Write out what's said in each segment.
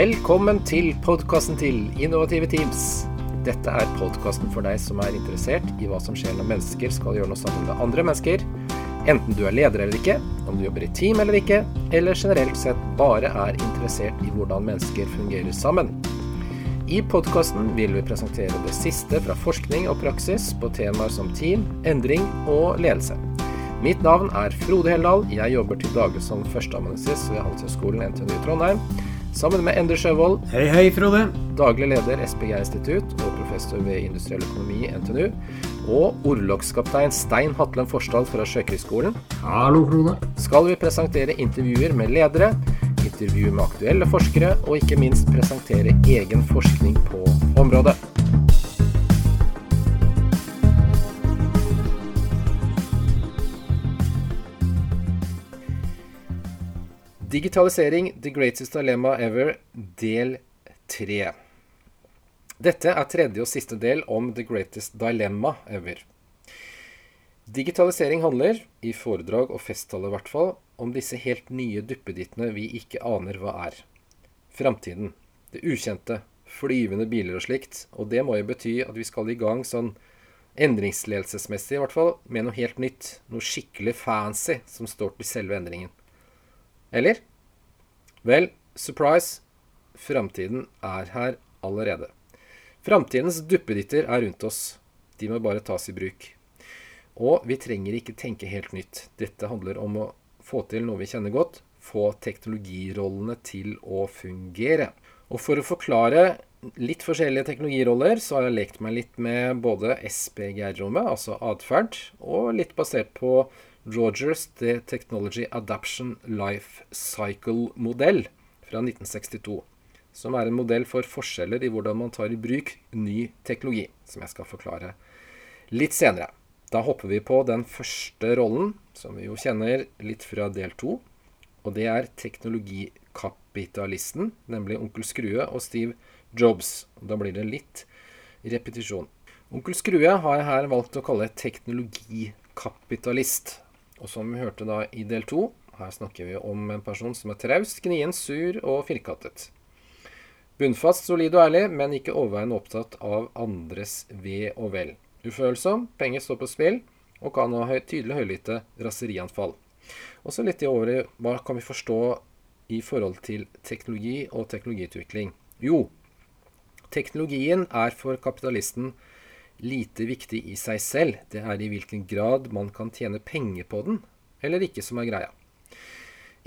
Velkommen til podkasten til Innovative Teams. Dette er podkasten for deg som er interessert i hva som skjer når mennesker skal gjøre noe sammen med andre mennesker. Enten du er leder eller ikke, om du jobber i team eller ikke, eller generelt sett bare er interessert i hvordan mennesker fungerer sammen. I podkasten vil vi presentere det siste fra forskning og praksis på temaer som team, endring og ledelse. Mitt navn er Frode Heldal. Jeg jobber til daglig som førsteamanuensis ved Handelshøyskolen NTNU Trondheim. Sammen med Endre Sjøvold, Hei, hei, Frode. daglig leder SPG Institutt og professor ved industriell økonomi i NTNU. Og orlogskaptein Stein Hatlen Forsdal fra Sjøkrigsskolen Hallo, Frode. skal vi presentere intervjuer med ledere, intervju med aktuelle forskere, og ikke minst presentere egen forskning på området. Digitalisering, the greatest dilemma ever, del tre. Dette er tredje og siste del om the greatest dilemma ever. Digitalisering handler, i foredrag og festtaler i hvert fall, om disse helt nye duppedittene vi ikke aner hva er. Framtiden. Det ukjente. Flyvende biler og slikt. Og det må jo bety at vi skal i gang sånn endringsledelsesmessig i hvert fall, med noe helt nytt. Noe skikkelig fancy som står til selve endringen. Eller? Vel, surprise. Framtiden er her allerede. Framtidens duppeditter er rundt oss. De må bare tas i bruk. Og vi trenger ikke tenke helt nytt. Dette handler om å få til noe vi kjenner godt. Få teknologirollene til å fungere. Og for å forklare litt forskjellige teknologiroller, så har jeg lekt meg litt med både SPGR-rommet, altså atferd, og litt basert på Rogers The Technology Adaption Life Cycle-modell fra 1962. Som er en modell for forskjeller i hvordan man tar i bruk ny teknologi, som jeg skal forklare litt senere. Da hopper vi på den første rollen, som vi jo kjenner litt fra del to. Og det er teknologikapitalisten, nemlig onkel Skrue og Steve Jobs. Da blir det litt repetisjon. Onkel Skrue har jeg her valgt å kalle teknologikapitalist. Og som vi hørte da i del to, her snakker vi om en person som er traust, gnien, sur og firkantet. Bunnfast, solid og ærlig, men ikke overveiende opptatt av andres ve og vel. Ufølsom, penger står på spill, og kan ha tydelig høylytte raserianfall. Også litt i året hva kan vi forstå i forhold til teknologi og teknologiutvikling? Jo, teknologien er for kapitalisten lite viktig i seg selv. Det er i hvilken grad man kan tjene penger på den, eller ikke, som er greia.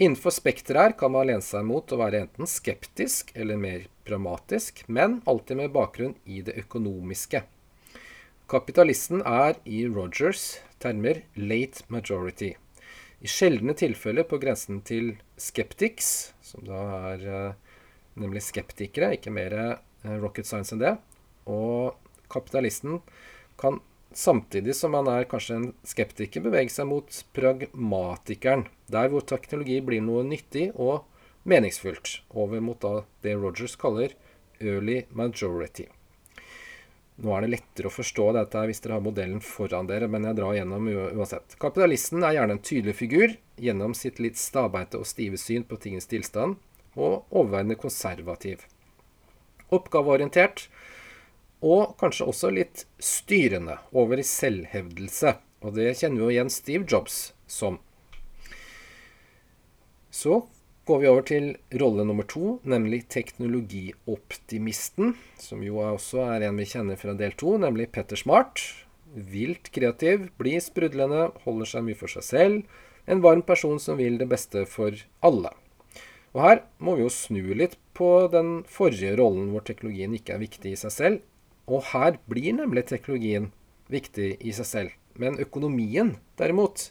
Innenfor spekteret her kan man lene seg mot å være enten skeptisk eller mer pragmatisk, men alltid med bakgrunn i det økonomiske. Kapitalisten er i Rogers termer late majority. I sjeldne tilfeller på grensen til skeptics, som da er eh, nemlig skeptikere, ikke mer eh, rocket science enn det. Og kapitalisten kan samtidig som han er kanskje en skeptiker, bevege seg mot pragmatikeren. Der hvor teknologi blir noe nyttig og meningsfullt. Over mot da det Rogers kaller early majority. Nå er det lettere å forstå dette hvis dere har modellen foran dere, men jeg drar gjennom uansett. Kapitalisten er gjerne en tydelig figur gjennom sitt litt stabeite og stive syn på tingens tilstand, og overveiende konservativ. Oppgaveorientert, og kanskje også litt styrende over i selvhevdelse. Og det kjenner vi jo igjen Steve Jobs som. Så går vi over til rolle nummer to, nemlig teknologioptimisten. Som jo også er en vi kjenner fra del to, nemlig Petter Smart. Vilt kreativ, blid, sprudlende, holder seg mye for seg selv. En varm person som vil det beste for alle. Og her må vi jo snu litt på den forrige rollen hvor teknologien ikke er viktig i seg selv. Og her blir nemlig teknologien viktig i seg selv. Men økonomien, derimot,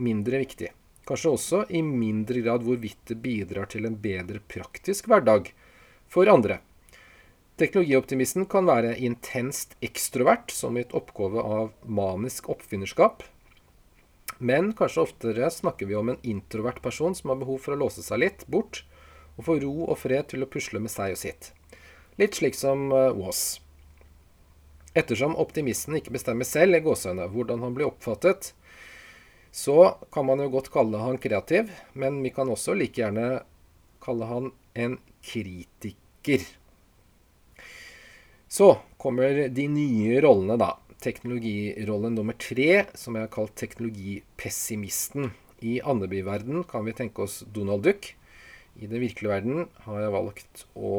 mindre viktig. Kanskje også i mindre grad hvorvidt det bidrar til en bedre praktisk hverdag for andre. Teknologioptimisten kan være intenst ekstrovert, som i et oppgave av manisk oppfinnerskap. Men kanskje oftere snakker vi om en introvert person som har behov for å låse seg litt bort, og få ro og fred til å pusle med seg og sitt. Litt slik som Was. Ettersom optimisten ikke bestemmer selv i gåseøyne hvordan han blir oppfattet, så kan man jo godt kalle han kreativ, men vi kan også like gjerne kalle han en kritiker. Så kommer de nye rollene, da. Teknologirollen nummer tre, som jeg har kalt teknologipessimisten. I Andeby-verden kan vi tenke oss Donald Duck. I den virkelige verden har jeg valgt å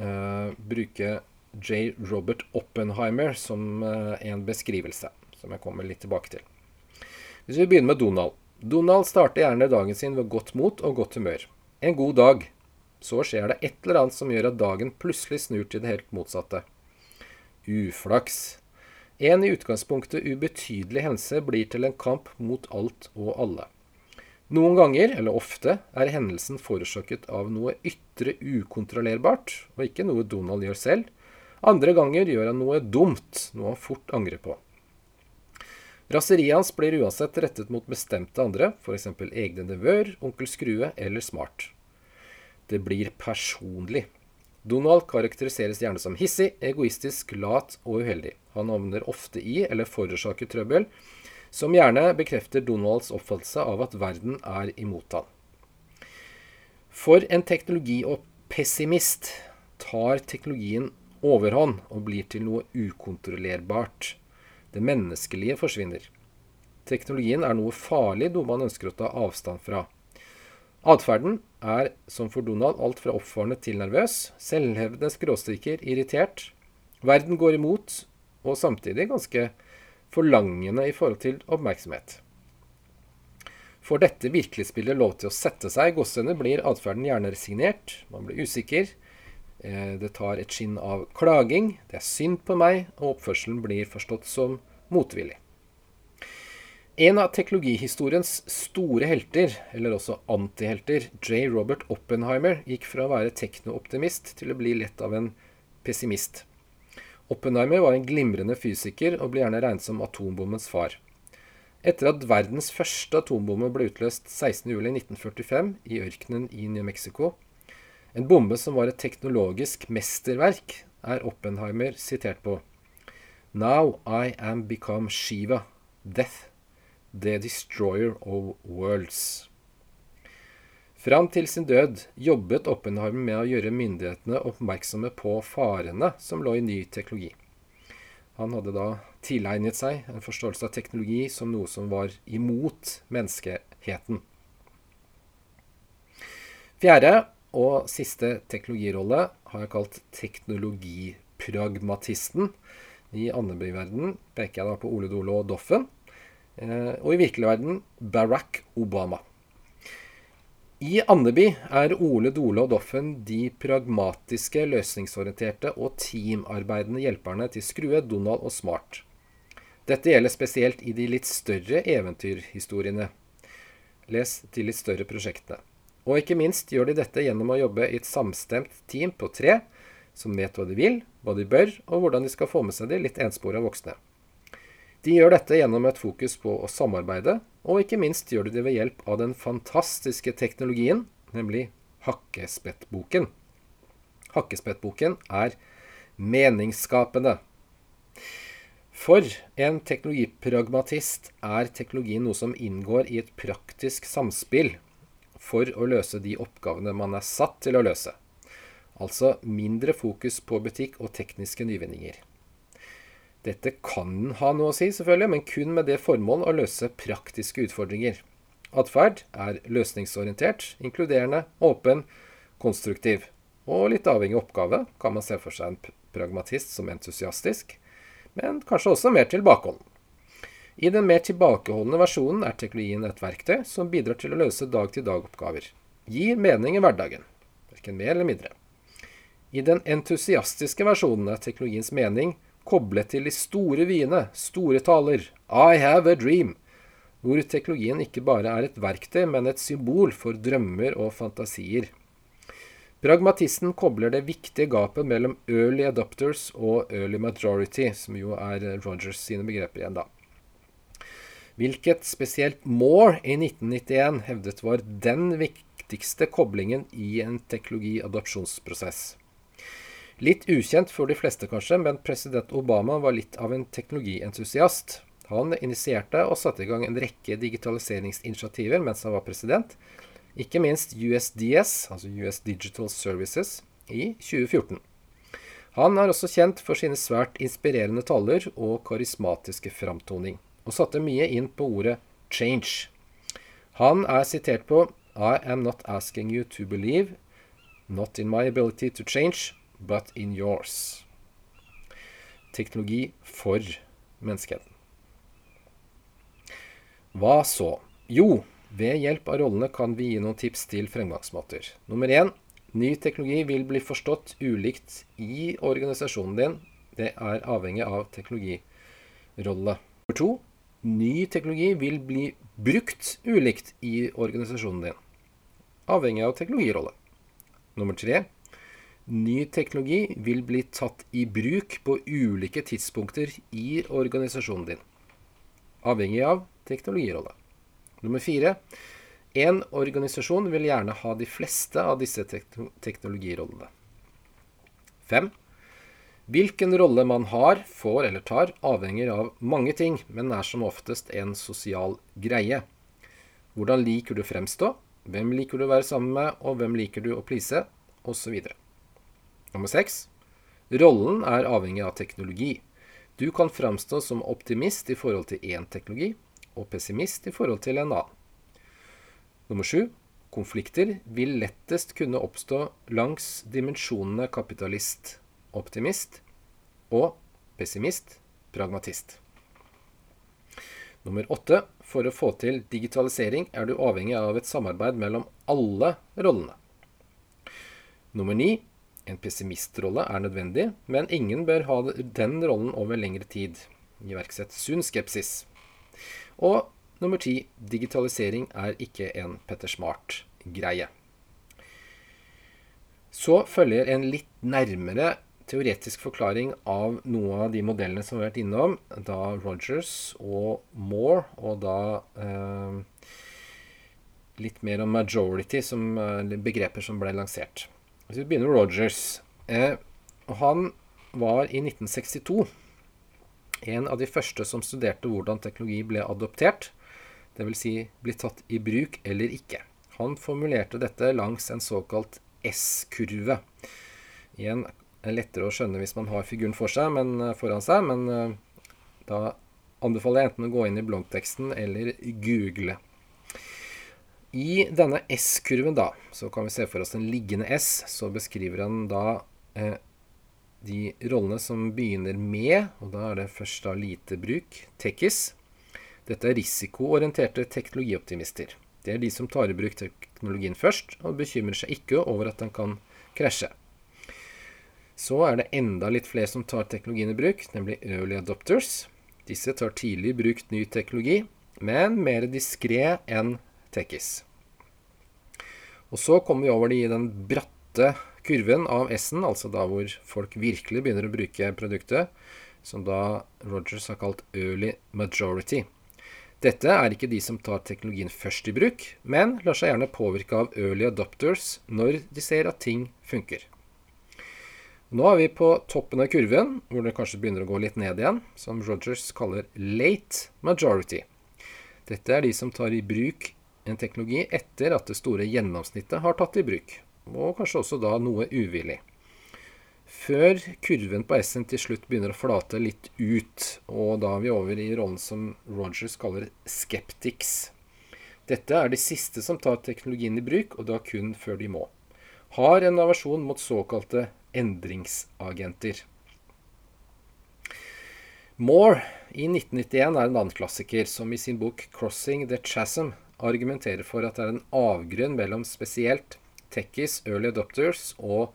eh, bruke J. Robert Oppenheimer som eh, en beskrivelse, som jeg kommer litt tilbake til. Hvis vi begynner med Donald. Donald starter gjerne dagen sin ved godt mot og godt humør. En god dag. Så skjer det et eller annet som gjør at dagen plutselig snur til det helt motsatte. Uflaks. En i utgangspunktet ubetydelig hendelse blir til en kamp mot alt og alle. Noen ganger, eller ofte, er hendelsen forårsaket av noe ytre ukontrollerbart, og ikke noe Donald gjør selv. Andre ganger gjør han noe dumt, noe han fort angrer på. Raseriet hans blir uansett rettet mot bestemte andre, f.eks. egne nevøer, onkel Skrue eller Smart. Det blir personlig. Donald karakteriseres gjerne som hissig, egoistisk, lat og uheldig. Han havner ofte i, eller forårsaker trøbbel, som gjerne bekrefter Donalds oppfattelse av at verden er imot han. For en teknologi- og pessimist tar teknologien overhånd og blir til noe ukontrollerbart. Det menneskelige forsvinner. Teknologien er noe farlig, noe man ønsker å ta avstand fra. Atferden er, som for Donald, alt fra oppfarende til nervøs, selvhevdende skråstriker, irritert. Verden går imot, og samtidig ganske forlangende i forhold til oppmerksomhet. Får dette virkelighetsbildet lov til å sette seg i gåsehudene, blir atferden gjerne resignert, man blir usikker. Eh, det tar et skinn av klaging, det er synd på meg, og oppførselen blir forstått som motvillig. En av teknologihistoriens store helter, eller også antihelter, J. Robert Oppenheimer, gikk fra å være teknooptimist til å bli lett av en pessimist. Oppenheimer var en glimrende fysiker og ble gjerne regnet som atombommens far. Etter at verdens første atombombe ble utløst 16.07.1945 i ørkenen i New Mexico, en bombe som var et teknologisk mesterverk, er Oppenheimer sitert på Now I am become Shiva, death, the destroyer of worlds. Fram til sin død jobbet Oppenheimer med å gjøre myndighetene oppmerksomme på farene som lå i ny teknologi. Han hadde da tilegnet seg en forståelse av teknologi som noe som var imot menneskeheten. Fjerde og siste teknologirolle har jeg kalt teknologipragmatisten. I Andeby-verden peker jeg da på Ole Dole og Doffen. Eh, og i virkelig verden Barack Obama. I Andeby er Ole Dole og Doffen de pragmatiske, løsningsorienterte og teamarbeidende hjelperne til Skrue, Donald og Smart. Dette gjelder spesielt i de litt større eventyrhistoriene. Les de litt større prosjektene. Og ikke minst gjør de dette gjennom å jobbe i et samstemt team på tre, som vet hva de vil, hva de bør, og hvordan de skal få med seg de litt enspora voksne. De gjør dette gjennom et fokus på å samarbeide, og ikke minst gjør de det ved hjelp av den fantastiske teknologien, nemlig Hakkespettboken. Hakkespettboken er meningsskapende. For en teknologipragmatist er teknologien noe som inngår i et praktisk samspill for å løse de oppgavene man er satt til å løse. Altså mindre fokus på butikk og tekniske nyvinninger. Dette kan ha noe å si, selvfølgelig, men kun med det formål å løse praktiske utfordringer. Atferd er løsningsorientert, inkluderende, åpen, konstruktiv. Og litt avhengig av oppgave kan man se for seg en pragmatist som entusiastisk, men kanskje også mer tilbakeholden. I den mer tilbakeholdne versjonen er teknologien et verktøy som bidrar til å løse dag-til-dag-oppgaver. Gir mening i hverdagen. Verken mer eller mindre. I den entusiastiske versjonen er teknologiens mening koblet til de store vyene, store taler, I have a dream, hvor teknologien ikke bare er et verktøy, men et symbol for drømmer og fantasier. Pragmatisten kobler det viktige gapet mellom early adopters og early majority, som jo er Rogers sine begreper igjen, da. Hvilket spesielt Moore i 1991 hevdet var den viktigste koblingen i en teknologiadopsjonsprosess. Litt ukjent for de fleste, kanskje, men president Obama var litt av en teknologientusiast. Han initierte og satte i gang en rekke digitaliseringsinitiativer mens han var president. ikke minst USDS, altså US Digital Services, i 2014. Han er også kjent for sine svært inspirerende taler og karismatiske framtoning, og satte mye inn på ordet 'change'. Han er sitert på I am not asking you to believe, not in my ability to change, but in yours. Teknologi for menneskeheten. Hva så? Jo, ved hjelp av rollene kan vi gi noen tips til fremgangsmåter. Nummer én ny teknologi vil bli forstått ulikt i organisasjonen din. Det er avhengig av teknologirolle. Nummer to ny teknologi vil bli brukt ulikt i organisasjonen din. Avhengig av teknologirolle. Nummer tre ny teknologi vil bli tatt i bruk på ulike tidspunkter i organisasjonen din. Avhengig av teknologirolle. Nummer fire. En organisasjon vil gjerne ha de fleste av disse teknologirollene. Fem. Hvilken rolle man har, får eller tar, avhenger av mange ting, men er som oftest en sosial greie. Hvordan liker du fremstå? Hvem liker du å være sammen med, og hvem liker du å please? Osv. Nummer seks. Rollen er avhengig av teknologi. Du kan fremstå som optimist i forhold til én teknologi, og pessimist i forhold til en annen. Nummer sju. Konflikter vil lettest kunne oppstå langs dimensjonene kapitalist, optimist og pessimist, pragmatist. Nummer åtte. For å få til digitalisering er du avhengig av et samarbeid mellom alle rollene. Nummer ni. En pessimistrolle er nødvendig, men ingen bør ha den rollen over lengre tid. Iverksett sunn skepsis. Og nummer ti digitalisering er ikke en Petter Smart-greie. Så følger en litt nærmere teoretisk forklaring av noen av de modellene som vi har vært innom. Da Rogers og Moore, og da eh, litt mer om majority, som eh, begreper som ble lansert. Hvis vi begynner med Rogers. Eh, han var i 1962 en av de første som studerte hvordan teknologi ble adoptert, dvs. Si ble tatt i bruk eller ikke. Han formulerte dette langs en såkalt S-kurve. Igjen er lettere å skjønne hvis man har figuren for seg, men, eh, foran seg, men eh, da anbefaler jeg enten å gå inn i bloggteksten eller google. I denne S-kurven da, så kan vi se for oss en liggende S, så beskriver han da eh, de rollene som begynner med, og da er det først da lite bruk, tekkis. Dette er risikoorienterte teknologioptimister. Det er de som tar i bruk teknologien først, og bekymrer seg ikke over at den kan krasje. Så er det enda litt flere som tar teknologien i bruk, nemlig early adopters. Disse tar tidlig i bruk ny teknologi, men mer diskré enn tekkis. Og så kommer vi over i den bratte kurven av S-en, altså da hvor folk virkelig begynner å bruke produktet, som da Rogers har kalt early majority. Dette er ikke de som tar teknologien først i bruk, men lar seg gjerne påvirke av early adopters når de ser at ting funker. Nå er vi på toppen av kurven, hvor det kanskje begynner å gå litt ned igjen, som Rogers kaller late majority. Dette er de som tar i bruk en teknologi etter at det store gjennomsnittet har tatt i bruk og kanskje også da noe uvillig. Før kurven på S-en til slutt begynner å flate litt ut, og da er vi over i rollen som Rogers kaller skeptics. Dette er de siste som tar teknologien i bruk, og da kun før de må. Har en aversjon mot såkalte endringsagenter. Moore i 1991 er en annen klassiker som i sin bok 'Crossing the Chasm' argumenterer for at det er en avgrunn mellom spesielt techies, early adopters og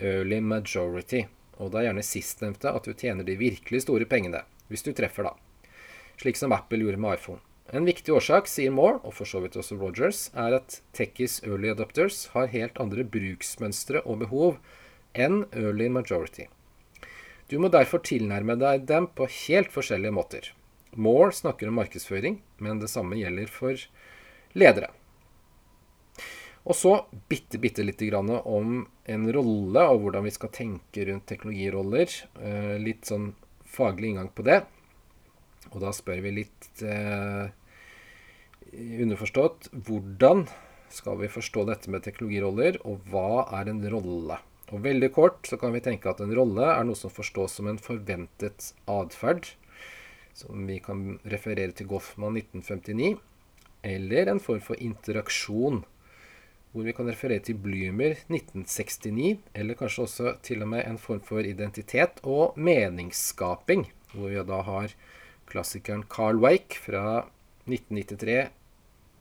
early majority. Og det er gjerne sistnevnte at du tjener de virkelig store pengene, hvis du treffer, da. Slik som Apple gjorde med iPhone. En viktig årsak, sier Moore, og for så vidt også Rogers, er at techies early adopters har helt andre bruksmønstre og behov enn early majority. Du må derfor tilnærme deg dem på helt forskjellige måter. Moore snakker om markedsføring, men det samme gjelder for ledere. Og så bitte, bitte lite grann om en rolle, og hvordan vi skal tenke rundt teknologiroller. Eh, litt sånn faglig inngang på det. Og da spør vi litt eh, underforstått hvordan skal vi forstå dette med teknologiroller, og hva er en rolle? Og Veldig kort så kan vi tenke at en rolle er noe som forstås som en forventet atferd, som vi kan referere til Goffman 1959, eller en form for interaksjon, hvor vi kan referere til Blymer 1969, eller kanskje også til og med en form for identitet og meningsskaping, hvor vi da har klassikeren Carl Wake fra 1993,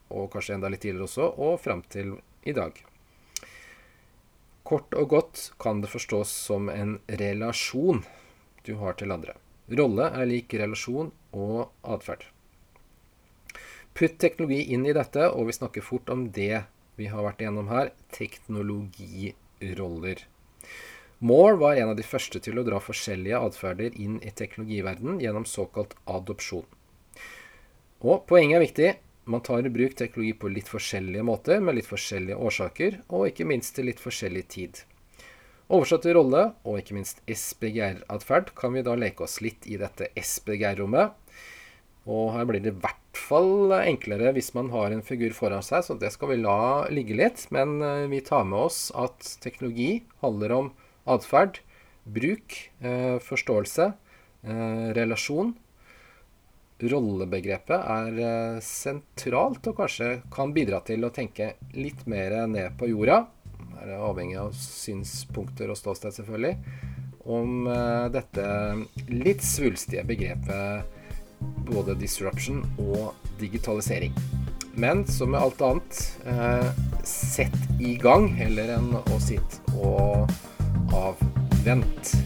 og kanskje enda litt tidligere også, og fram til i dag. Kort og godt kan det forstås som en relasjon du har til andre. Rolle er lik relasjon og atferd. Putt teknologi inn i dette, og vi snakker fort om det vi har vært igjennom her teknologiroller. Moore var en av de første til å dra forskjellige atferder inn i teknologiverdenen gjennom såkalt adopsjon. Og poenget er viktig. Man tar i bruk teknologi på litt forskjellige måter, med litt forskjellige årsaker, og ikke minst til litt forskjellig tid. Oversatt rolle, og ikke minst SBGR-atferd, kan vi da leke oss litt i dette SBGR-rommet. Og her blir det i hvert fall enklere hvis man har en figur foran seg, så det skal vi la ligge litt. Men eh, vi tar med oss at teknologi handler om atferd, bruk, eh, forståelse, eh, relasjon rollebegrepet er eh, sentralt og kanskje kan bidra til å tenke litt mer ned på jorda. Det er avhengig av synspunkter og ståsted, selvfølgelig. Om eh, dette litt svulstige begrepet både disruption og digitalisering. Men som med alt annet, eh, sett i gang heller enn å sitte og avvente.